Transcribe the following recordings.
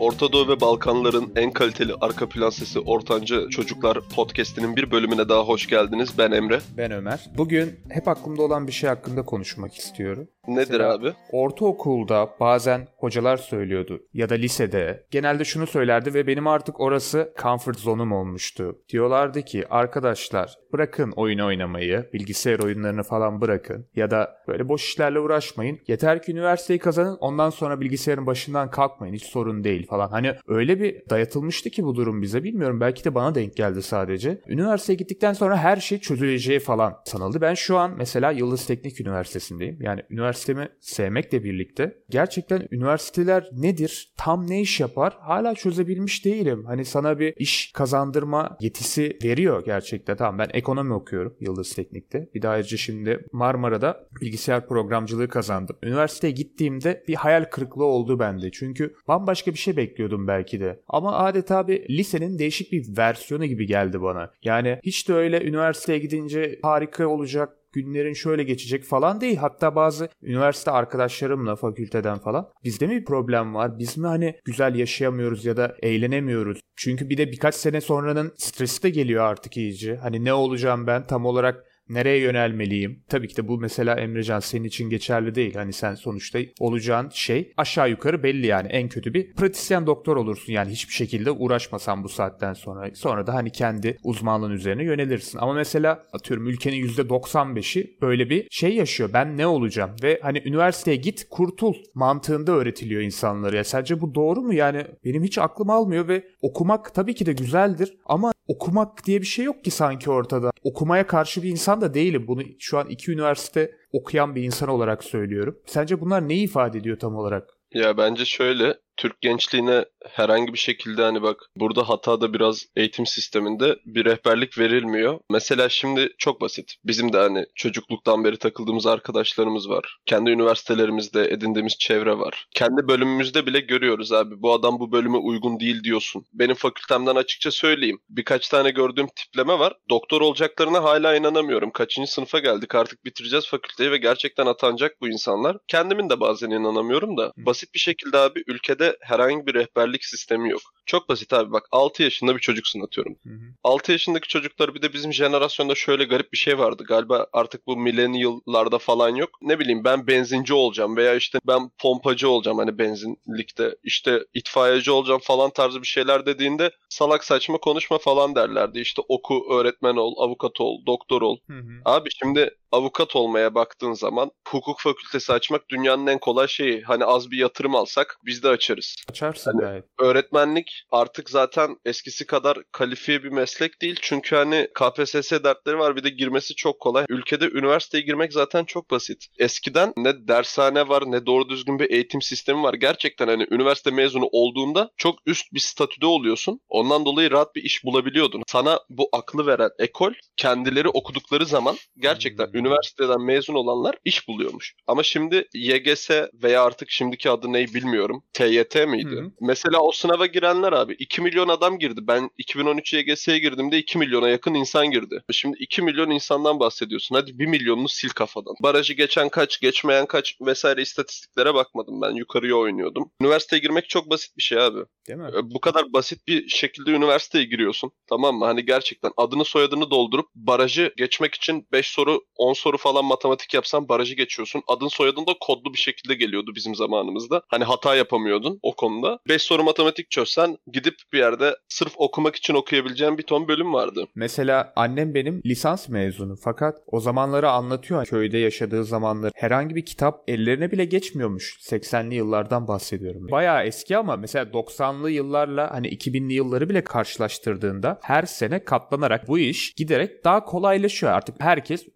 Orta Doğu ve Balkanların en kaliteli arka plan sesi Ortanca Çocuklar podcast'inin bir bölümüne daha hoş geldiniz. Ben Emre. Ben Ömer. Bugün hep aklımda olan bir şey hakkında konuşmak istiyorum. Nedir Mesela abi? Ortaokulda bazen hocalar söylüyordu ya da lisede genelde şunu söylerdi ve benim artık orası comfort zone'um olmuştu. Diyorlardı ki arkadaşlar bırakın oyun oynamayı, bilgisayar oyunlarını falan bırakın ya da böyle boş işlerle uğraşmayın. Yeter ki üniversiteyi kazanın ondan sonra bilgisayarın başından kalkmayın hiç sorun değil falan. Hani öyle bir dayatılmıştı ki bu durum bize bilmiyorum belki de bana denk geldi sadece. Üniversiteye gittikten sonra her şey çözüleceği falan sanıldı. Ben şu an mesela Yıldız Teknik Üniversitesi'ndeyim. Yani üniversitemi sevmekle birlikte gerçekten üniversiteler nedir, tam ne iş yapar hala çözebilmiş değilim. Hani sana bir iş kazandırma yetisi veriyor gerçekten. Tamam ben ekonomi okuyorum Yıldız Teknik'te. Bir daha ayrıca şimdi Marmara'da bilgisayar programcılığı kazandım. Üniversiteye gittiğimde bir hayal kırıklığı oldu bende. Çünkü bambaşka bir şey bekliyordum belki de. Ama adeta bir lisenin değişik bir versiyonu gibi geldi bana. Yani hiç de öyle üniversiteye gidince harika olacak, günlerin şöyle geçecek falan değil. Hatta bazı üniversite arkadaşlarımla fakülteden falan bizde mi bir problem var? Biz mi hani güzel yaşayamıyoruz ya da eğlenemiyoruz? Çünkü bir de birkaç sene sonranın stresi de geliyor artık iyice. Hani ne olacağım ben tam olarak Nereye yönelmeliyim? Tabii ki de bu mesela Emrecan senin için geçerli değil. Hani sen sonuçta olacağın şey aşağı yukarı belli yani. En kötü bir pratisyen doktor olursun yani hiçbir şekilde uğraşmasan bu saatten sonra. Sonra da hani kendi uzmanlığın üzerine yönelirsin. Ama mesela atıyorum ülkenin %95'i böyle bir şey yaşıyor. Ben ne olacağım? Ve hani üniversiteye git kurtul mantığında öğretiliyor insanlara. Ya sence bu doğru mu? Yani benim hiç aklım almıyor ve okumak tabii ki de güzeldir ama okumak diye bir şey yok ki sanki ortada. Okumaya karşı bir insan da değilim. Bunu şu an iki üniversite okuyan bir insan olarak söylüyorum. Sence bunlar ne ifade ediyor tam olarak? Ya bence şöyle Türk gençliğine herhangi bir şekilde hani bak burada hata da biraz eğitim sisteminde bir rehberlik verilmiyor. Mesela şimdi çok basit. Bizim de hani çocukluktan beri takıldığımız arkadaşlarımız var. Kendi üniversitelerimizde edindiğimiz çevre var. Kendi bölümümüzde bile görüyoruz abi. Bu adam bu bölüme uygun değil diyorsun. Benim fakültemden açıkça söyleyeyim. Birkaç tane gördüğüm tipleme var. Doktor olacaklarına hala inanamıyorum. Kaçıncı sınıfa geldik artık bitireceğiz fakülteyi ve gerçekten atanacak bu insanlar. Kendimin de bazen inanamıyorum da. Basit bir şekilde abi ülkede herhangi bir rehberlik sistemi yok. Çok basit abi bak 6 yaşında bir çocuksun atıyorum. Hı hı. 6 yaşındaki çocuklar bir de bizim jenerasyonda şöyle garip bir şey vardı. Galiba artık bu millennial'larda falan yok. Ne bileyim ben benzinci olacağım veya işte ben pompacı olacağım hani benzinlikte. işte itfaiyeci olacağım falan tarzı bir şeyler dediğinde salak saçma konuşma falan derlerdi. İşte oku, öğretmen ol, avukat ol, doktor ol. Hı hı. Abi şimdi avukat olmaya baktığın zaman hukuk fakültesi açmak dünyanın en kolay şeyi. Hani az bir yatırım alsak biz de açarız. Açarsın hani gayet. Öğretmenlik artık zaten eskisi kadar kalifiye bir meslek değil. Çünkü hani KPSS dertleri var bir de girmesi çok kolay. Ülkede üniversiteye girmek zaten çok basit. Eskiden ne dershane var ne doğru düzgün bir eğitim sistemi var. Gerçekten hani üniversite mezunu olduğunda çok üst bir statüde oluyorsun. Ondan dolayı rahat bir iş bulabiliyordun. Sana bu aklı veren ekol kendileri okudukları zaman gerçekten hmm. Üniversiteden mezun olanlar iş buluyormuş. Ama şimdi YGS veya artık şimdiki adı neyi bilmiyorum. TYT miydi? Hı-hı. Mesela o sınava girenler abi 2 milyon adam girdi. Ben 2013 YGS'ye girdiğimde 2 milyona yakın insan girdi. Şimdi 2 milyon insandan bahsediyorsun. Hadi 1 milyonunu sil kafadan. Barajı geçen kaç, geçmeyen kaç vesaire istatistiklere bakmadım ben. Yukarıya oynuyordum. Üniversiteye girmek çok basit bir şey abi. Değil mi? Bu kadar basit bir şekilde üniversiteye giriyorsun. Tamam mı? Hani gerçekten adını soyadını doldurup barajı geçmek için 5 soru 10 soru falan matematik yapsan barajı geçiyorsun. Adın soyadın da kodlu bir şekilde geliyordu bizim zamanımızda. Hani hata yapamıyordun o konuda. 5 soru matematik çözsen gidip bir yerde sırf okumak için okuyabileceğin bir ton bölüm vardı. Mesela annem benim lisans mezunu fakat o zamanları anlatıyor. Köyde yaşadığı zamanlar herhangi bir kitap ellerine bile geçmiyormuş. 80'li yıllardan bahsediyorum. Bayağı eski ama mesela 90'lı yıllarla hani 2000'li yılları bile karşılaştırdığında her sene katlanarak bu iş giderek daha kolaylaşıyor. Artık herkes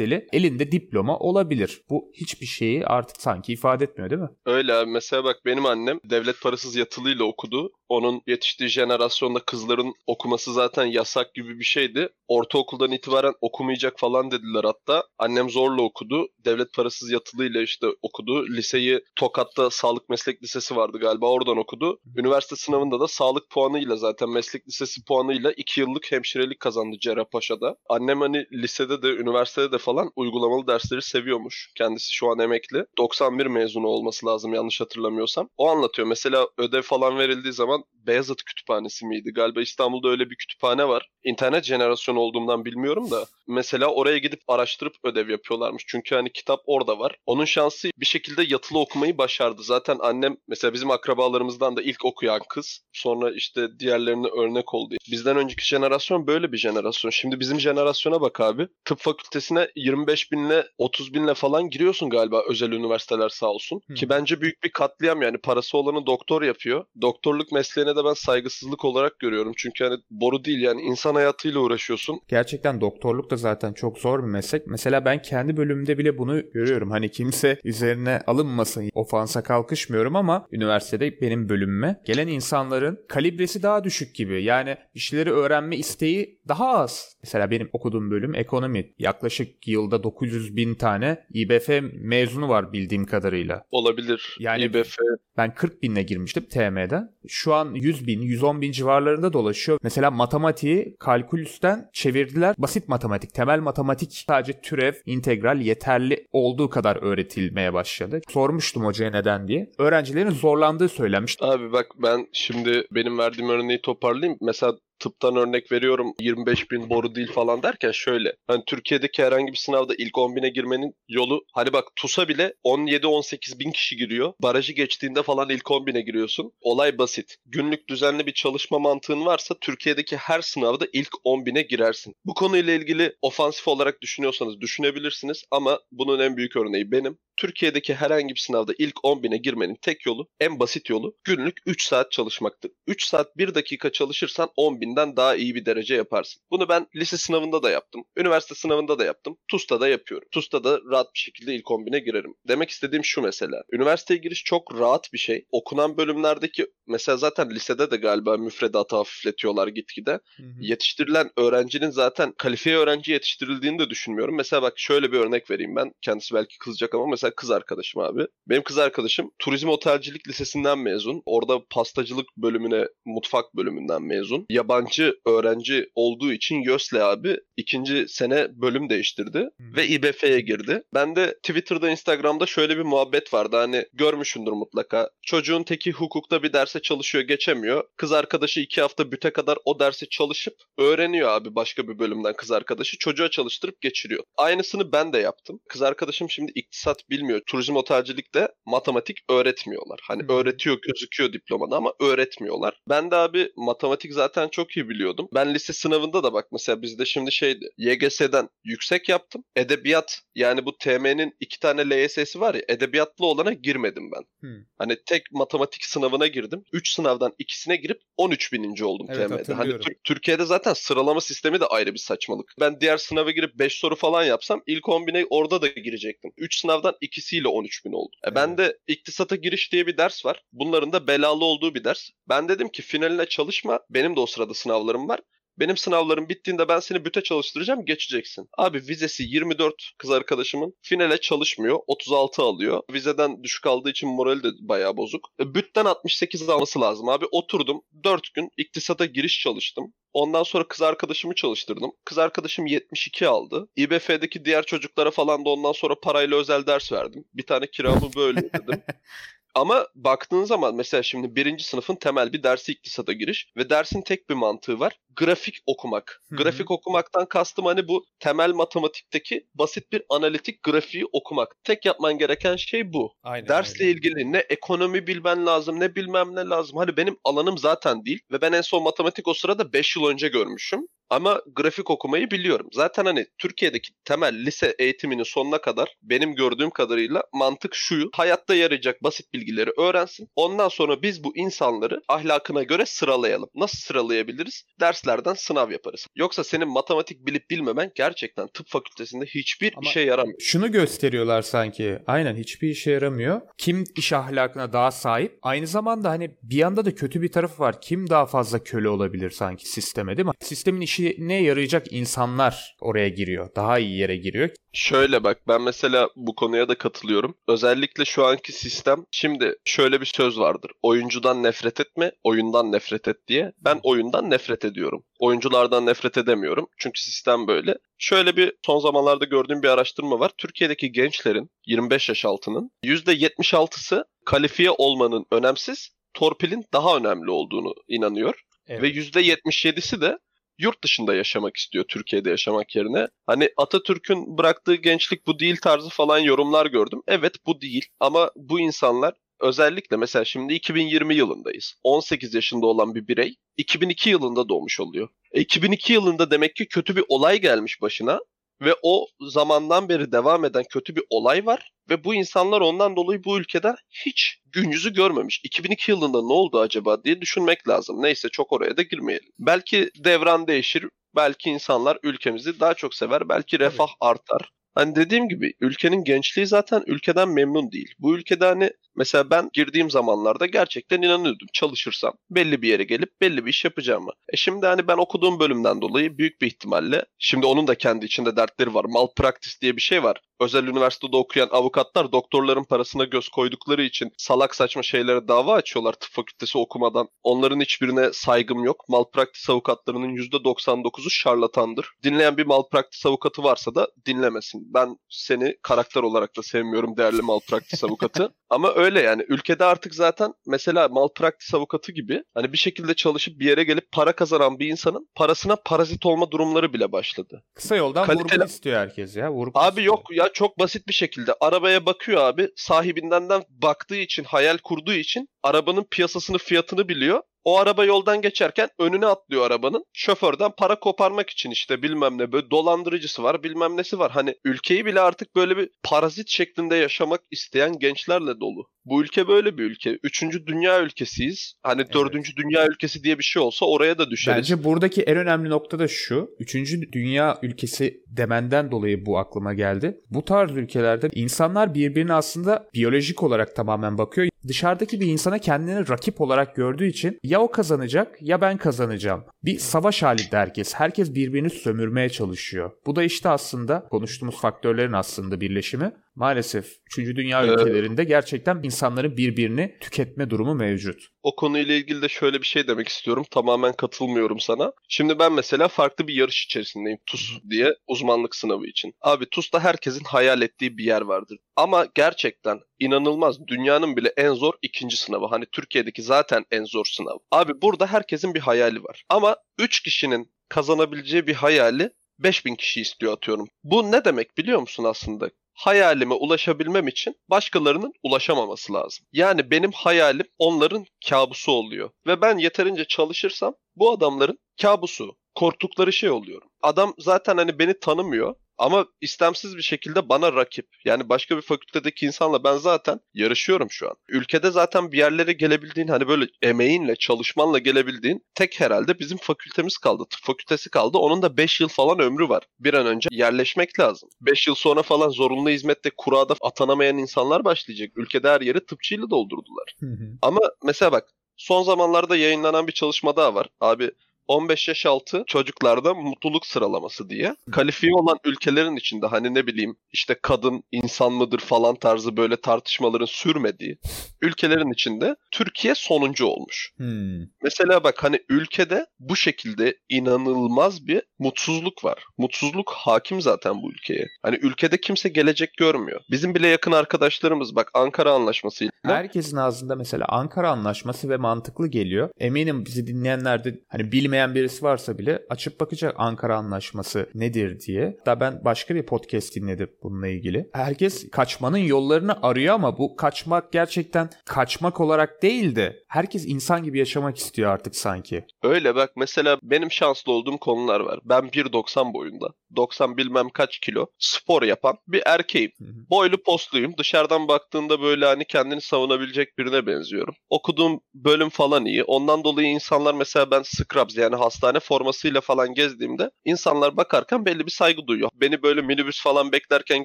üniversiteli elinde diploma olabilir. Bu hiçbir şeyi artık sanki ifade etmiyor değil mi? Öyle abi. Mesela bak benim annem devlet parasız yatılıyla okudu. Onun yetiştiği jenerasyonda kızların okuması zaten yasak gibi bir şeydi. Ortaokuldan itibaren okumayacak falan dediler hatta. Annem zorla okudu. Devlet parasız yatılıyla işte okudu. Liseyi Tokat'ta Sağlık Meslek Lisesi vardı galiba oradan okudu. Üniversite sınavında da sağlık puanıyla zaten meslek lisesi puanıyla 2 yıllık hemşirelik kazandı Cerrahpaşa'da. Annem hani lisede de üniversitede de üniversitede falan uygulamalı dersleri seviyormuş. Kendisi şu an emekli. 91 mezunu olması lazım yanlış hatırlamıyorsam. O anlatıyor. Mesela ödev falan verildiği zaman Beyazıt Kütüphanesi miydi? Galiba İstanbul'da öyle bir kütüphane var. İnternet jenerasyonu olduğumdan bilmiyorum da. Mesela oraya gidip araştırıp ödev yapıyorlarmış. Çünkü hani kitap orada var. Onun şansı bir şekilde yatılı okumayı başardı. Zaten annem mesela bizim akrabalarımızdan da ilk okuyan kız. Sonra işte diğerlerine örnek oldu. Bizden önceki jenerasyon böyle bir jenerasyon. Şimdi bizim jenerasyona bak abi. Tıp fakültesine 25 binle 30 binle falan giriyorsun galiba özel üniversiteler sağ olsun. Hmm. Ki bence büyük bir katliam yani parası olanı doktor yapıyor. Doktorluk mesleğine de ben saygısızlık olarak görüyorum. Çünkü hani boru değil yani insan hayatıyla uğraşıyorsun. Gerçekten doktorluk da zaten çok zor bir meslek. Mesela ben kendi bölümümde bile bunu görüyorum. Hani kimse üzerine alınmasın. Ofansa kalkışmıyorum ama üniversitede benim bölümüme gelen insanların kalibresi daha düşük gibi. Yani bir şeyleri öğrenme isteği daha az. Mesela benim okuduğum bölüm ekonomi. Yaklaşık yılda 900 bin tane İBF mezunu var bildiğim kadarıyla. Olabilir. Yani İBF. ben 40 binle girmiştim TM'den. Şu an 100 bin, 110 bin civarlarında dolaşıyor. Mesela matematiği kalkülüsten çevirdiler. Basit matematik, temel matematik sadece türev, integral yeterli olduğu kadar öğretilmeye başladı. Sormuştum hocaya neden diye. Öğrencilerin zorlandığı söylenmiş. Abi bak ben şimdi benim verdiğim örneği toparlayayım. Mesela tıptan örnek veriyorum 25 bin boru değil falan derken şöyle. Hani Türkiye'deki herhangi bir sınavda ilk 10 bine girmenin yolu hani bak TUS'a bile 17-18 bin kişi giriyor. Barajı geçtiğinde falan ilk 10 bine giriyorsun. Olay basit. Günlük düzenli bir çalışma mantığın varsa Türkiye'deki her sınavda ilk 10 bine girersin. Bu konuyla ilgili ofansif olarak düşünüyorsanız düşünebilirsiniz ama bunun en büyük örneği benim. Türkiye'deki herhangi bir sınavda ilk 10 bine girmenin tek yolu, en basit yolu günlük 3 saat çalışmaktır. 3 saat 1 dakika çalışırsan 10 binden daha iyi bir derece yaparsın. Bunu ben lise sınavında da yaptım. Üniversite sınavında da yaptım. TUS'ta da yapıyorum. TUS'ta da rahat bir şekilde ilk 10 bine girerim. Demek istediğim şu mesela. Üniversiteye giriş çok rahat bir şey. Okunan bölümlerdeki mesela zaten lisede de galiba müfredatı hafifletiyorlar gitgide. Hı hı. Yetiştirilen öğrencinin zaten kalifiye öğrenci yetiştirildiğini de düşünmüyorum. Mesela bak şöyle bir örnek vereyim ben. Kendisi belki kızacak ama mesela kız arkadaşım abi. Benim kız arkadaşım turizm otelcilik lisesinden mezun. Orada pastacılık bölümüne, mutfak bölümünden mezun. Yabancı öğrenci olduğu için YÖS'le abi ikinci sene bölüm değiştirdi hmm. ve İBF'ye girdi. Ben de Twitter'da, Instagram'da şöyle bir muhabbet vardı. Hani görmüşündür mutlaka. Çocuğun teki hukukta bir derse çalışıyor, geçemiyor. Kız arkadaşı iki hafta büte kadar o dersi çalışıp öğreniyor abi başka bir bölümden kız arkadaşı. Çocuğa çalıştırıp geçiriyor. Aynısını ben de yaptım. Kız arkadaşım şimdi iktisat bilmiyor. Turizm otelcilikte matematik öğretmiyorlar. Hani hmm. öğretiyor gözüküyor diplomada ama öğretmiyorlar. Ben de abi matematik zaten çok iyi biliyordum. Ben lise sınavında da bak mesela bizde şimdi şeydi. YGS'den yüksek yaptım. Edebiyat yani bu TM'nin iki tane LYS'si var ya edebiyatlı olana girmedim ben. Hmm. Hani tek matematik sınavına girdim. 3 sınavdan ikisine girip 13 bininci oldum evet, TM'de. Hani Türkiye'de zaten sıralama sistemi de ayrı bir saçmalık. Ben diğer sınava girip 5 soru falan yapsam ilk 10 bine orada da girecektim. 3 sınavdan ikisiyle 13 bin oldu. E. Ben de iktisata giriş diye bir ders var. Bunların da belalı olduğu bir ders. Ben dedim ki finaline çalışma. Benim de o sırada sınavlarım var. Benim sınavlarım bittiğinde ben seni büte çalıştıracağım geçeceksin. Abi vizesi 24 kız arkadaşımın. Finale çalışmıyor. 36 alıyor. Vizeden düşük aldığı için morali de bayağı bozuk. E, bütten 68 alması lazım abi. Oturdum 4 gün iktisata giriş çalıştım. Ondan sonra kız arkadaşımı çalıştırdım. Kız arkadaşım 72 aldı. İBF'deki diğer çocuklara falan da ondan sonra parayla özel ders verdim. Bir tane kiramı böyle dedim. Ama baktığın zaman mesela şimdi birinci sınıfın temel bir dersi iktisada giriş ve dersin tek bir mantığı var. Grafik okumak. Hı-hı. Grafik okumaktan kastım hani bu temel matematikteki basit bir analitik grafiği okumak. Tek yapman gereken şey bu. Aynen, Dersle aynen. ilgili ne ekonomi bilmen lazım ne bilmem ne lazım. Hani benim alanım zaten değil ve ben en son matematik o sırada 5 yıl önce görmüşüm. Ama grafik okumayı biliyorum. Zaten hani Türkiye'deki temel lise eğitiminin sonuna kadar benim gördüğüm kadarıyla mantık şu. Hayatta yarayacak basit bilgileri öğrensin. Ondan sonra biz bu insanları ahlakına göre sıralayalım. Nasıl sıralayabiliriz? Derslerden sınav yaparız. Yoksa senin matematik bilip bilmemen gerçekten tıp fakültesinde hiçbir Ama işe yaramıyor. Şunu gösteriyorlar sanki. Aynen hiçbir işe yaramıyor. Kim iş ahlakına daha sahip? Aynı zamanda hani bir yanda da kötü bir tarafı var. Kim daha fazla köle olabilir sanki sisteme değil mi? Sistemin iş işine yarayacak insanlar oraya giriyor. Daha iyi yere giriyor. Şöyle bak ben mesela bu konuya da katılıyorum. Özellikle şu anki sistem şimdi şöyle bir söz vardır. Oyuncudan nefret etme, oyundan nefret et diye. Ben oyundan nefret ediyorum. Oyunculardan nefret edemiyorum. Çünkü sistem böyle. Şöyle bir son zamanlarda gördüğüm bir araştırma var. Türkiye'deki gençlerin 25 yaş altının %76'sı kalifiye olmanın önemsiz, torpilin daha önemli olduğunu inanıyor. Evet. Ve %77'si de yurt dışında yaşamak istiyor Türkiye'de yaşamak yerine. Hani Atatürk'ün bıraktığı gençlik bu değil tarzı falan yorumlar gördüm. Evet bu değil ama bu insanlar özellikle mesela şimdi 2020 yılındayız. 18 yaşında olan bir birey 2002 yılında doğmuş oluyor. E, 2002 yılında demek ki kötü bir olay gelmiş başına ve o zamandan beri devam eden kötü bir olay var ve bu insanlar ondan dolayı bu ülkede hiç gün yüzü görmemiş. 2002 yılında ne oldu acaba diye düşünmek lazım. Neyse çok oraya da girmeyelim. Belki devran değişir, belki insanlar ülkemizi daha çok sever, belki refah artar. Hani dediğim gibi ülkenin gençliği zaten ülkeden memnun değil. Bu ülkede hani mesela ben girdiğim zamanlarda gerçekten inanıyordum. Çalışırsam belli bir yere gelip belli bir iş yapacağımı. E şimdi hani ben okuduğum bölümden dolayı büyük bir ihtimalle şimdi onun da kendi içinde dertleri var. Malpraktis diye bir şey var. Özel üniversitede okuyan avukatlar doktorların parasına göz koydukları için salak saçma şeylere dava açıyorlar tıp fakültesi okumadan. Onların hiçbirine saygım yok. Malpraktis avukatlarının %99'u şarlatandır. Dinleyen bir malpraktis avukatı varsa da dinlemesin. Ben seni karakter olarak da sevmiyorum değerli malpraktis avukatı. Ama öyle yani ülkede artık zaten mesela malpraktis avukatı gibi hani bir şekilde çalışıp bir yere gelip para kazanan bir insanın parasına parazit olma durumları bile başladı. Kısa yoldan Kaliteli- vurgun istiyor herkes ya. Vurgun Abi istiyor. yok ya çok basit bir şekilde arabaya bakıyor abi sahibinden baktığı için hayal kurduğu için arabanın piyasasını fiyatını biliyor. O araba yoldan geçerken önüne atlıyor arabanın. Şoförden para koparmak için işte bilmem ne böyle dolandırıcısı var bilmem nesi var. Hani ülkeyi bile artık böyle bir parazit şeklinde yaşamak isteyen gençlerle dolu. Bu ülke böyle bir ülke. Üçüncü dünya ülkesiyiz. Hani Evet. dördüncü dünya ülkesi diye bir şey olsa oraya da düşeriz. Bence buradaki en önemli nokta da şu. Üçüncü dünya ülkesi demenden dolayı bu aklıma geldi. Bu tarz ülkelerde insanlar birbirine aslında biyolojik olarak tamamen bakıyor. Dışarıdaki bir insana kendini rakip olarak gördüğü için ya o kazanacak ya ben kazanacağım. Bir savaş halinde herkes. Herkes birbirini sömürmeye çalışıyor. Bu da işte aslında konuştuğumuz faktörlerin aslında birleşimi. Maalesef 3. dünya Evet. ülkelerinde gerçekten insanların birbirini tüketme durumu mevcut. o konuyla ilgili de şöyle bir şey demek istiyorum. Tamamen katılmıyorum sana. Şimdi ben mesela farklı bir yarış içerisindeyim. TUS diye uzmanlık sınavı için. Abi TUS'ta herkesin hayal ettiği bir yer vardır. Ama gerçekten inanılmaz. Dünyanın bile en zor ikinci sınavı. Hani Türkiye'deki zaten en zor sınav. Abi burada herkesin bir hayali var. Ama 3 kişinin kazanabileceği bir hayali 5000 kişi istiyor atıyorum. Bu ne demek biliyor musun aslında? Hayalime ulaşabilmem için başkalarının ulaşamaması lazım. Yani benim hayalim onların kabusu oluyor. Ve ben yeterince çalışırsam bu adamların kabusu, korktukları şey oluyorum. Adam zaten hani beni tanımıyor ama istemsiz bir şekilde bana rakip. Yani başka bir fakültedeki insanla ben zaten yarışıyorum şu an. Ülkede zaten bir yerlere gelebildiğin hani böyle emeğinle, çalışmanla gelebildiğin tek herhalde bizim fakültemiz kaldı. Tıp fakültesi kaldı. Onun da 5 yıl falan ömrü var. Bir an önce yerleşmek lazım. 5 yıl sonra falan zorunlu hizmette kurada atanamayan insanlar başlayacak. Ülkede her yeri tıpçıyla doldurdular. Ama mesela bak son zamanlarda yayınlanan bir çalışma daha var. Abi 15 yaş altı çocuklarda mutluluk sıralaması diye. Kalifiye olan ülkelerin içinde hani ne bileyim işte kadın insan mıdır falan tarzı böyle tartışmaların sürmediği ülkelerin içinde Türkiye sonuncu olmuş. Hmm. Mesela bak hani ülkede bu şekilde inanılmaz bir mutsuzluk var. Mutsuzluk hakim zaten bu ülkeye. Hani ülkede kimse gelecek görmüyor. Bizim bile yakın arkadaşlarımız bak Ankara Anlaşması'yla Herkesin ağzında mesela Ankara Anlaşması ve mantıklı geliyor. Eminim bizi dinleyenlerde hani bilmeyen birisi varsa bile açıp bakacak Ankara Anlaşması nedir diye. Da ben başka bir podcast dinledim bununla ilgili. Herkes kaçmanın yollarını arıyor ama bu kaçmak gerçekten kaçmak olarak değil de herkes insan gibi yaşamak istiyor artık sanki. Öyle bak mesela benim şanslı olduğum konular var. Ben 1.90 boyunda. 90 bilmem kaç kilo spor yapan bir erkeğim. Hı hı. Boylu postluyum. Dışarıdan baktığında böyle hani kendini savunabilecek birine benziyorum. Okuduğum bölüm falan iyi. Ondan dolayı insanlar mesela ben scrubs yani hastane formasıyla falan gezdiğimde insanlar bakarken belli bir saygı duyuyor. Beni böyle minibüs falan beklerken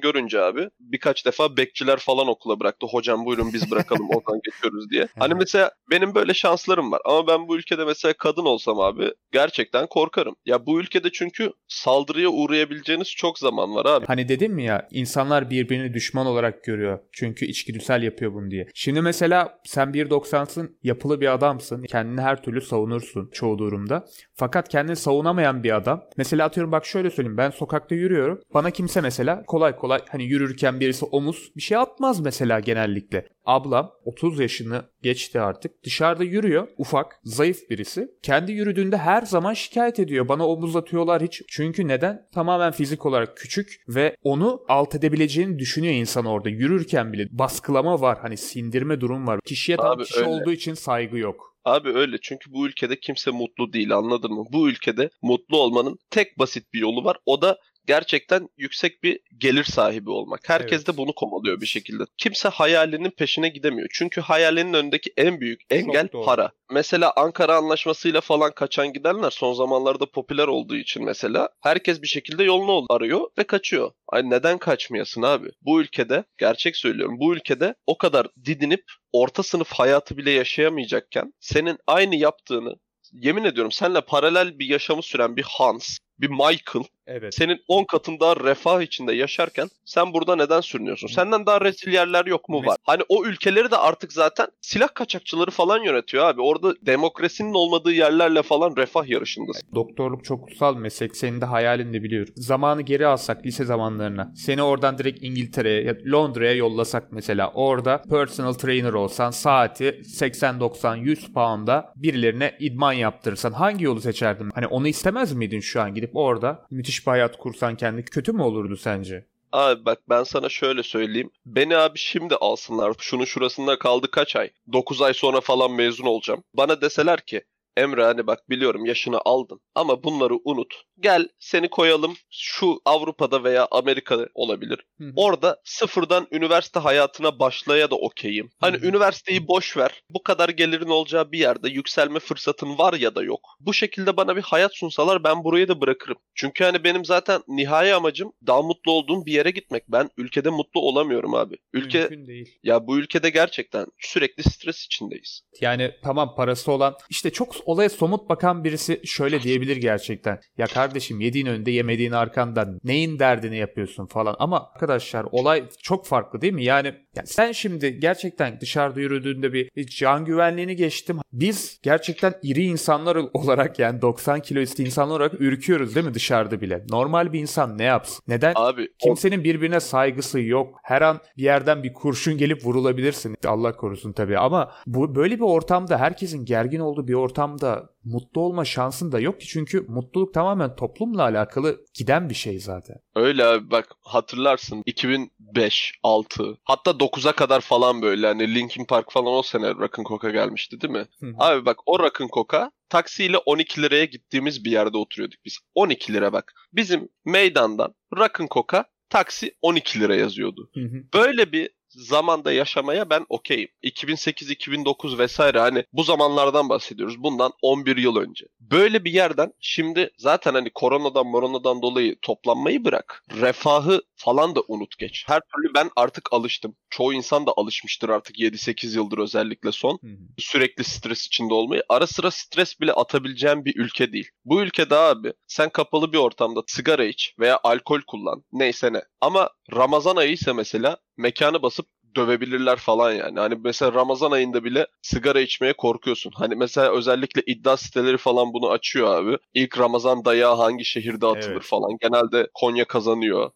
görünce abi birkaç defa bekçiler falan okula bıraktı. Hocam buyurun biz bırakalım oradan geçiyoruz diye. Hani mesela Benim böyle şanslarım var ama ben bu ülkede mesela kadın olsam abi gerçekten korkarım. Ya bu ülkede çünkü saldırıya uğrayabileceğiniz çok zaman var abi. Hani dedim mi ya insanlar birbirini düşman olarak görüyor. Çünkü içgüdüsel yapıyor bunu diye. Şimdi mesela sen 1.90'sın yapılı bir adamsın. Kendini her türlü savunursun çoğu durumda. Fakat kendini savunamayan bir adam. Mesela atıyorum bak şöyle söyleyeyim ben sokakta yürüyorum. Bana kimse mesela kolay kolay hani yürürken birisi omuz bir şey atmaz mesela genellikle. Ablam 30 yaşını geçti artık. Dışarıda yürüyor. Ufak, zayıf birisi. Kendi yürüdüğünde her zaman şikayet ediyor. Bana omuz atıyorlar hiç. Çünkü neden? Tamamen fizik olarak küçük ve onu alt edebileceğini düşünüyor insan orada. Yürürken bile baskılama var. Hani sindirme durum var. Kişiye tam Abi kişi öyle. olduğu için saygı yok. Abi öyle çünkü bu ülkede kimse mutlu değil anladın mı? Bu ülkede mutlu olmanın tek basit bir yolu var. O da gerçekten yüksek bir gelir sahibi olmak. Herkes Evet. de bunu kovalıyor bir şekilde. Kimse hayalinin peşine gidemiyor. Çünkü hayalinin önündeki en büyük engel para. Mesela Ankara Anlaşması'yla falan kaçan gidenler son zamanlarda popüler olduğu için mesela herkes bir şekilde yolunu arıyor ve kaçıyor. Ay neden kaçmayasın abi? Bu ülkede gerçek söylüyorum. Bu ülkede o kadar didinip orta sınıf hayatı bile yaşayamayacakken senin aynı yaptığını yemin ediyorum seninle paralel bir yaşamı süren bir Hans, bir Michael Evet. senin 10 katın daha refah içinde yaşarken sen burada neden sürünüyorsun? Senden daha rezil yerler yok mu var? Hani o ülkeleri de artık zaten silah kaçakçıları falan yönetiyor abi. Orada demokrasinin olmadığı yerlerle falan refah yarışındasın. Doktorluk çok kutsal bir meslek. Senin de hayalin de biliyorum. Zamanı geri alsak lise zamanlarına. Seni oradan direkt İngiltere'ye ya Londra'ya yollasak mesela. Orada personal trainer olsan saati 80-90-100 pound'a birilerine idman yaptırırsan hangi yolu seçerdin? Hani onu istemez miydin şu an gidip orada müthiş bir hayat kursan kendi kötü mü olurdu sence? Abi bak ben sana şöyle söyleyeyim. Beni abi şimdi alsınlar. Şunun şurasında kaldı kaç ay? 9 ay sonra falan mezun olacağım. Bana deseler ki Emre hani bak biliyorum yaşını aldın ama bunları unut. Gel seni koyalım şu Avrupa'da veya Amerika'da olabilir. Hı hı. Orada sıfırdan üniversite hayatına başlaya da okeyim. Hani Hı hı. üniversiteyi boş ver. Bu kadar gelirin olacağı bir yerde yükselme fırsatın var ya da yok. Bu şekilde bana bir hayat sunsalar ben burayı da bırakırım. Çünkü hani benim zaten nihai amacım daha mutlu olduğum bir yere gitmek. Ben ülkede mutlu olamıyorum abi. Ülke Mümkün değil. ya bu ülkede gerçekten sürekli stres içindeyiz. Yani tamam parası olan işte çok olaya somut bakan birisi şöyle diyebilir gerçekten. Ya kardeşim yediğin önünde yemediğin arkandan neyin derdini yapıyorsun falan. Ama arkadaşlar olay çok farklı değil mi? Yani, ya sen şimdi gerçekten dışarıda yürüdüğünde bir, can güvenliğini geçtim. Biz gerçekten iri insanlar olarak yani 90 kilo üstü insanlar olarak ürküyoruz değil mi dışarıda bile? Normal bir insan ne yapsın? Neden? Abi o- Kimsenin birbirine saygısı yok. Her an bir yerden bir kurşun gelip vurulabilirsin. Allah korusun tabii ama bu böyle bir ortamda herkesin gergin olduğu bir ortamda mutlu olma şansın da yok ki çünkü mutluluk tamamen toplumla alakalı giden bir şey zaten. Öyle abi bak hatırlarsın 2005, 6 hatta 9'a kadar falan böyle hani Linkin Park falan o sene Rock'n Coke'a gelmişti değil mi? Abi bak o Rock'n Coke'a taksiyle 12 liraya gittiğimiz bir yerde oturuyorduk biz. 12 lira bak. Bizim meydandan Rock'n Coke'a taksi 12 lira yazıyordu. Hı hı. Böyle bir zamanda yaşamaya ben okeyim. 2008-2009 vesaire hani bu zamanlardan bahsediyoruz. Bundan 11 yıl önce. Böyle bir yerden şimdi zaten hani koronadan moronadan dolayı toplanmayı bırak. Refahı falan da unut geç. Her türlü ben artık alıştım. Çoğu insan da alışmıştır artık 7-8 yıldır özellikle son Hı hı. sürekli stres içinde olmayı ara sıra stres bile atabileceğin bir ülke değil. Bu ülkede abi sen kapalı bir ortamda sigara iç veya alkol kullan neyse ne. Ama Ramazan ayı ise mesela mekanı basıp dövebilirler falan yani. Hani mesela Ramazan ayında bile sigara içmeye korkuyorsun. Hani mesela özellikle iddia siteleri falan bunu açıyor abi. İlk Ramazan dayağı hangi şehirde atılır Evet. falan. Genelde Konya kazanıyor.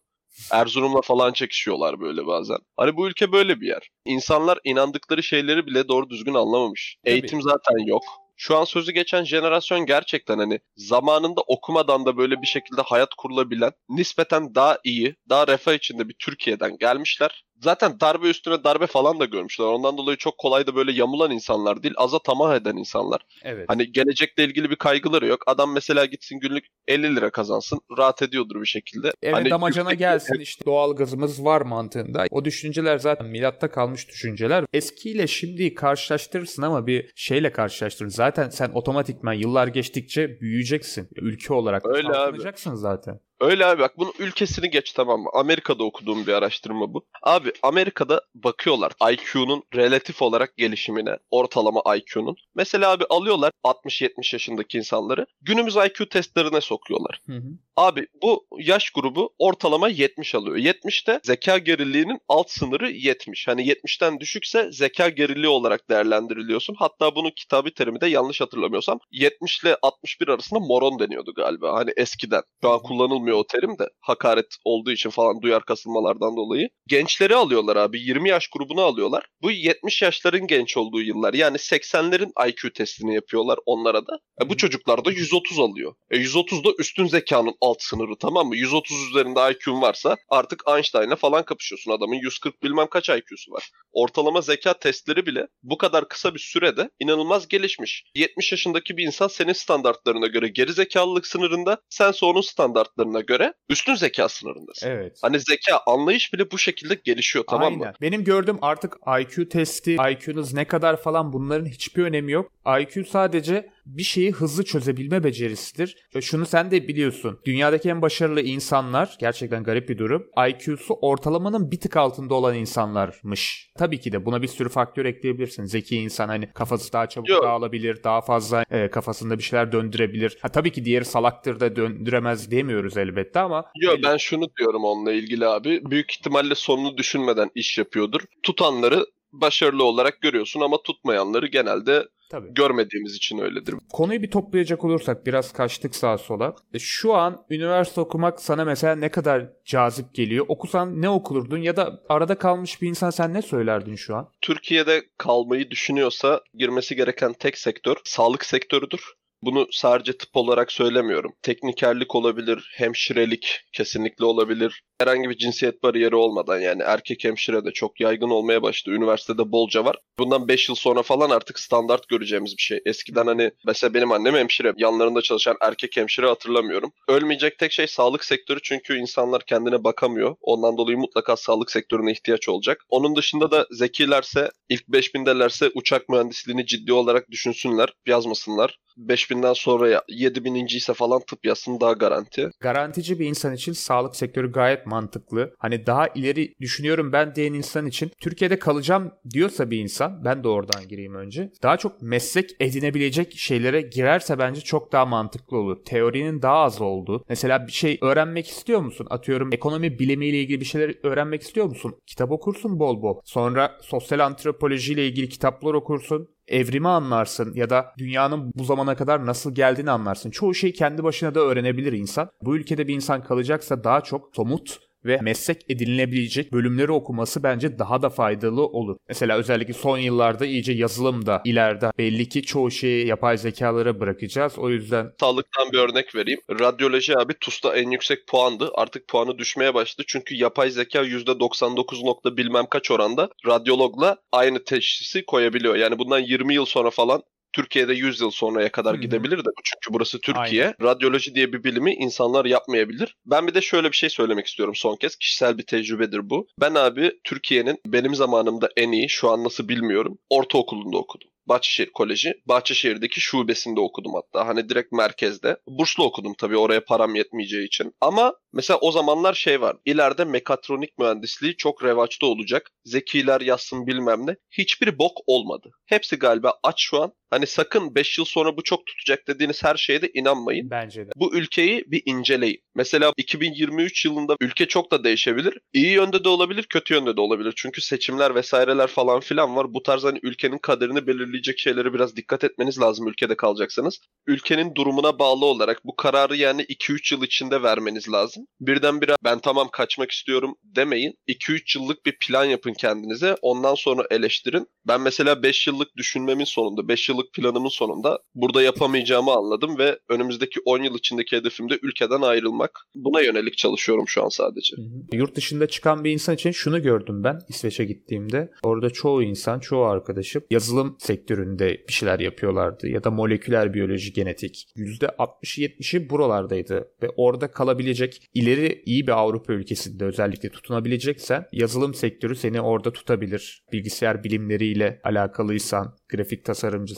Erzurum'la falan çekişiyorlar böyle bazen. Hani bu ülke böyle bir yer. İnsanlar inandıkları şeyleri bile doğru düzgün anlamamış. Tabii. Eğitim zaten yok. Şu an sözü geçen jenerasyon gerçekten hani zamanında okumadan da böyle bir şekilde hayat kurulabilen, nispeten daha iyi, daha refah içinde bir Türkiye'den gelmişler. Zaten darbe üstüne darbe falan da görmüşler. Ondan dolayı çok kolay da böyle yamulan insanlar değil, aza tamah eden insanlar. Evet. Hani gelecekle ilgili bir kaygıları yok. Adam mesela gitsin günlük 50 lira kazansın, rahat ediyordur bir şekilde. Eve hani damacana yüksek- gelsin işte doğal gazımız var mantığında. O düşünceler zaten milatta kalmış düşünceler. Eskiyle şimdiyi karşılaştırırsın ama bir şeyle karşılaştırır. Zaten sen otomatikman yıllar geçtikçe büyüyeceksin. Ülke olarak Öyle abi. zaten. Öyle abi bak bunun ülkesini geç tamam mı? Amerika'da okuduğum bir araştırma bu. Abi Amerika'da bakıyorlar IQ'nun relatif olarak gelişimine, ortalama IQ'nun. Mesela abi alıyorlar 60-70 yaşındaki insanları günümüz IQ testlerine sokuyorlar. Hı hı. Abi bu yaş grubu ortalama 70 alıyor. 70'te zeka geriliğinin alt sınırı 70. Hani 70'ten düşükse zeka geriliği olarak değerlendiriliyorsun. Hatta bunun kitabı terimi de yanlış hatırlamıyorsam 70 ile 61 arasında moron deniyordu galiba. Hani eskiden. Şu an kullanılmıyor o terim de. Hakaret olduğu için falan duyar kasılmalardan dolayı. Gençleri alıyorlar abi. 20 yaş grubunu alıyorlar. Bu 70 yaşların genç olduğu yıllar. Yani 80'lerin IQ testini yapıyorlar onlara da. E bu çocuklar da 130 alıyor. E 130 da üstün zekanın alt sınırı tamam mı? 130 üzerinde IQ'un varsa artık Einstein'la falan kapışıyorsun. Adamın 140 bilmem kaç IQ'su var. Ortalama zeka testleri bile bu kadar kısa bir sürede inanılmaz gelişmiş. 70 yaşındaki bir insan senin standartlarına göre geri zekalılık sınırında, sense onun standartlarına göre üstün zeka sınırındasın. Evet. Hani zeka anlayış bile bu şekilde gelişiyor tamam Aynen. mı? Benim gördüğüm artık IQ testi, IQ'nuz ne kadar falan bunların hiçbir önemi yok. IQ sadece bir şeyi hızlı çözebilme becerisidir. Şunu sen de biliyorsun. Dünyadaki en başarılı insanlar gerçekten garip bir durum. IQ'su ortalamanın bir tık altında olan insanlarmış. Tabii ki de buna bir sürü faktör ekleyebilirsin. Zeki insan hani kafası daha çabuk Yok. dağılabilir, daha fazla e, kafasında bir şeyler döndürebilir. Ha tabii ki diğeri salaktır da döndüremez demiyoruz elbette ama Yo ben şunu diyorum onunla ilgili abi. Büyük ihtimalle sonunu düşünmeden iş yapıyordur. Tutanları başarılı olarak görüyorsun ama tutmayanları genelde tabii. görmediğimiz için öyledir. Konuyu bir toplayacak olursak biraz kaçtık sağa sola. E, Şu an üniversite okumak sana mesela ne kadar cazip geliyor? Okusan ne okulurdun ya da arada kalmış bir insan sen ne söylerdin şu an? Türkiye'de kalmayı düşünüyorsa girmesi gereken tek sektör sağlık sektörüdür. Bunu sadece tıp olarak söylemiyorum. Teknikerlik olabilir, hemşirelik kesinlikle olabilir. Herhangi bir cinsiyet bariyeri olmadan yani erkek hemşire de çok yaygın olmaya başladı. Üniversitede bolca var. Bundan 5 yıl sonra falan artık standart göreceğimiz bir şey. Eskiden hani mesela benim annem hemşire. Yanlarında çalışan erkek hemşire hatırlamıyorum. Ölmeyecek tek şey sağlık sektörü çünkü insanlar kendine bakamıyor. Ondan dolayı mutlaka sağlık sektörüne ihtiyaç olacak. Onun dışında da zekilerse ilk 5000'delerse uçak mühendisliğini ciddi olarak düşünsünler, yazmasınlar. 5000'den sonraya 7000. ise falan tıp yazsın daha garanti. Garantici bir insan için sağlık sektörü gayet mantıklı. Hani daha ileri düşünüyorum ben diyen insan için Türkiye'de kalacağım diyorsa bir insan ben de oradan gireyim önce. Daha çok meslek edinebilecek şeylere girerse bence çok daha mantıklı olur. Teorinin daha az olduğu. Mesela bir şey öğrenmek istiyor musun? Atıyorum ekonomi bilimiyle ilgili bir şeyler öğrenmek istiyor musun? Kitap okursun bol bol. Sonra sosyal antropolojiyle ilgili kitaplar okursun evrimi anlarsın ya da dünyanın bu zamana kadar nasıl geldiğini anlarsın. Çoğu şeyi kendi başına da öğrenebilir insan. Bu ülkede bir insan kalacaksa daha çok somut ve meslek edinilebilecek bölümleri okuması bence daha da faydalı olur. Mesela özellikle son yıllarda iyice yazılım da ileride belli ki çoğu şeyi yapay zekalara bırakacağız. O yüzden Sağlıktan bir örnek vereyim. Radyoloji abi TUS'ta en yüksek puandı. Artık puanı düşmeye başladı. Çünkü yapay zeka %99 nokta bilmem kaç oranda radyologla aynı teşhisi koyabiliyor. Yani bundan 20 yıl sonra falan Türkiye'de 100 yıl sonraya kadar hı. gidebilir de çünkü burası Türkiye. Radyoloji diye bir bilimi insanlar yapmayabilir. Ben bir de şöyle bir şey söylemek istiyorum son kez. Kişisel bir tecrübedir bu. Ben abi Türkiye'nin benim zamanımda en iyi şu an nasıl bilmiyorum ortaokulunda okudum. Bahçeşehir Koleji. Bahçeşehir'deki şubesinde okudum hatta. Hani direkt merkezde. Burslu okudum tabii oraya param yetmeyeceği için. Ama mesela o zamanlar şey var. İleride mekatronik mühendisliği çok revaçta olacak. Zekiler yazsın bilmem ne. Hiçbir bok olmadı. Hepsi galiba aç şu an. Hani sakın 5 yıl sonra bu çok tutacak dediğiniz her şeye de inanmayın. bence de. Bu ülkeyi bir inceleyin. Mesela 2023 yılında ülke çok da değişebilir. İyi yönde de olabilir, kötü yönde de olabilir. Çünkü seçimler vesaireler falan filan var. Bu tarz hani ülkenin kaderini belirleyecek şeylere biraz dikkat etmeniz lazım ülkede kalacaksanız. Ülkenin durumuna bağlı olarak bu kararı yani 2-3 yıl içinde vermeniz lazım. Birdenbire ben tamam kaçmak istiyorum demeyin. 2-3 yıllık bir plan yapın kendinize. Ondan sonra eleştirin. Ben mesela 5 yıllık düşünmemin sonunda, 5 yıllık planımın sonunda burada yapamayacağımı anladım ve önümüzdeki 10 yıl içindeki hedefim de ülkeden ayrılmak. Buna yönelik çalışıyorum şu an sadece. Hı hı. Yurt dışında çıkan bir insan için şunu gördüm ben İsveç'e gittiğimde. Orada çoğu insan, çoğu arkadaşım yazılım sektöründe bir şeyler yapıyorlardı ya da moleküler biyoloji, genetik. %60-70'i buralardaydı ve orada kalabilecek ileri iyi bir Avrupa ülkesinde özellikle tutunabileceksen yazılım sektörü seni orada tutabilir. Bilgisayar bilimleriyle alakalıysan, grafik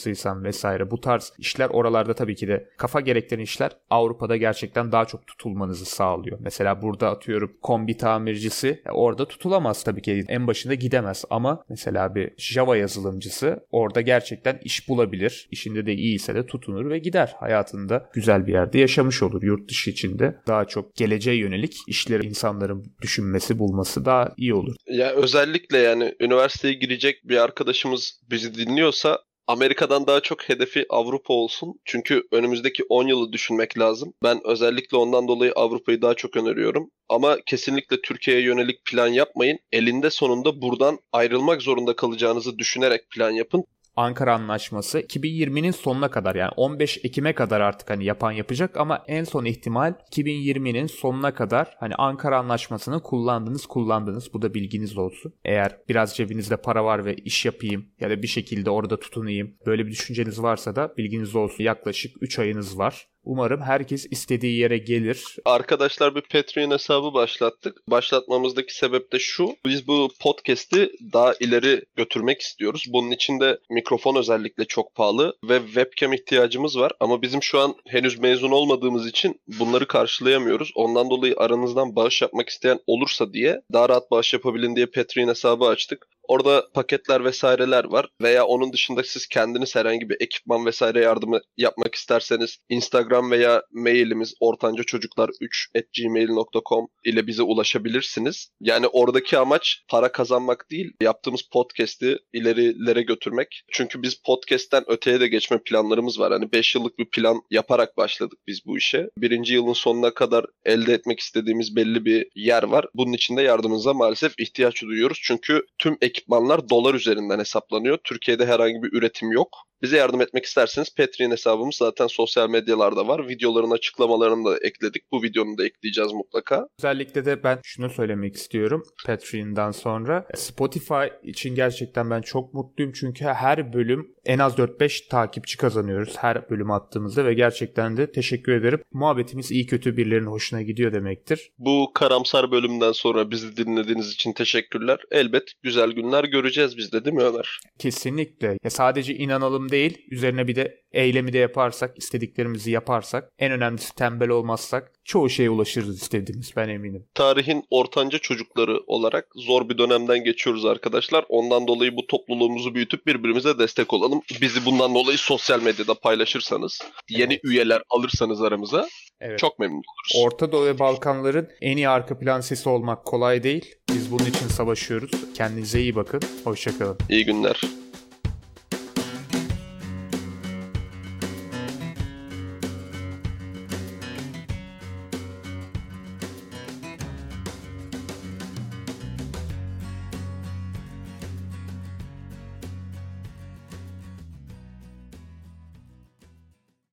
tasarımcısıysan vesaire bu tarz işler oralarda tabii ki de kafa gerektiren işler Avrupa'da gerçekten daha çok tutulmanızı sağlıyor. Mesela burada atıyorum kombi tamircisi e, orada tutulamaz tabii ki en başında gidemez ama mesela bir Java yazılımcısı orada gerçekten iş bulabilir. İşinde de iyiyse de tutunur ve gider. Hayatında güzel bir yerde yaşamış olur yurt dışı içinde. Daha çok geleceğe yönelik işleri insanların düşünmesi, bulması daha iyi olur. Ya özellikle yani üniversiteye girecek bir arkadaşımız bizi dinliyorsa Amerika'dan daha çok hedefi Avrupa olsun. Çünkü önümüzdeki 10 yılı düşünmek lazım. Ben özellikle ondan dolayı Avrupa'yı daha çok öneriyorum. Ama kesinlikle Türkiye'ye yönelik plan yapmayın. Elinde sonunda buradan ayrılmak zorunda kalacağınızı düşünerek plan yapın. Ankara Anlaşması 2020'nin sonuna kadar yani 15 Ekim'e kadar artık hani yapan yapacak ama en son ihtimal 2020'nin sonuna kadar hani Ankara Anlaşması'nı kullandınız kullandınız bu da bilginiz olsun. Eğer biraz cebinizde para var ve iş yapayım ya da bir şekilde orada tutunayım böyle bir düşünceniz varsa da bilginiz olsun. Yaklaşık 3 ayınız var. Umarım herkes istediği yere gelir. Arkadaşlar bir Patreon hesabı başlattık. Başlatmamızdaki sebep de şu. Biz bu podcast'i daha ileri götürmek istiyoruz. Bunun için de mikrofon özellikle çok pahalı ve webcam ihtiyacımız var. Ama bizim şu an henüz mezun olmadığımız için bunları karşılayamıyoruz. Ondan dolayı aranızdan bağış yapmak isteyen olursa diye daha rahat bağış yapabilin diye Patreon hesabı açtık. Orada paketler vesaireler var veya onun dışında siz kendiniz herhangi bir ekipman vesaire yardımı yapmak isterseniz Instagram veya mailimiz ortancacocuklar3@gmail.com ile bize ulaşabilirsiniz. Yani oradaki amaç para kazanmak değil, yaptığımız podcast'i ilerilere götürmek. Çünkü biz podcast'ten öteye de geçme planlarımız var. Hani 5 yıllık bir plan yaparak başladık biz bu işe. Birinci yılın sonuna kadar elde etmek istediğimiz belli bir yer var. Bunun için de yardımınıza maalesef ihtiyaç duyuyoruz. Çünkü tüm ekipmanlar dolar üzerinden hesaplanıyor. Türkiye'de herhangi bir üretim yok. Bize yardım etmek isterseniz Patreon hesabımız zaten sosyal medyalarda var. Videoların açıklamalarını da ekledik. Bu videonu da ekleyeceğiz mutlaka. Özellikle de ben şunu söylemek istiyorum Patreon'dan sonra. Spotify için gerçekten ben çok mutluyum çünkü her bölüm en az 4-5 takipçi kazanıyoruz her bölüm attığımızda ve gerçekten de teşekkür ederim. Muhabbetimiz iyi kötü birilerinin hoşuna gidiyor demektir. Bu karamsar bölümden sonra bizi dinlediğiniz için teşekkürler. Elbet güzel günler göreceğiz biz de değil mi Ömer? Kesinlikle. Ya sadece inanalım değil, üzerine bir de eylemi de yaparsak, istediklerimizi yaparsak, en önemlisi tembel olmazsak çoğu şeye ulaşırız istediğimiz ben eminim. Tarihin ortanca çocukları olarak zor bir dönemden geçiyoruz arkadaşlar. Ondan dolayı bu topluluğumuzu büyütüp birbirimize destek olalım. Bizi bundan dolayı sosyal medyada paylaşırsanız, yeni Evet. üyeler alırsanız aramıza Evet. çok memnun oluruz. Orta Doğu ve Balkanların en iyi arka plan sesi olmak kolay değil. Biz bunun için savaşıyoruz. Kendinize iyi bakın. Hoşçakalın. İyi günler.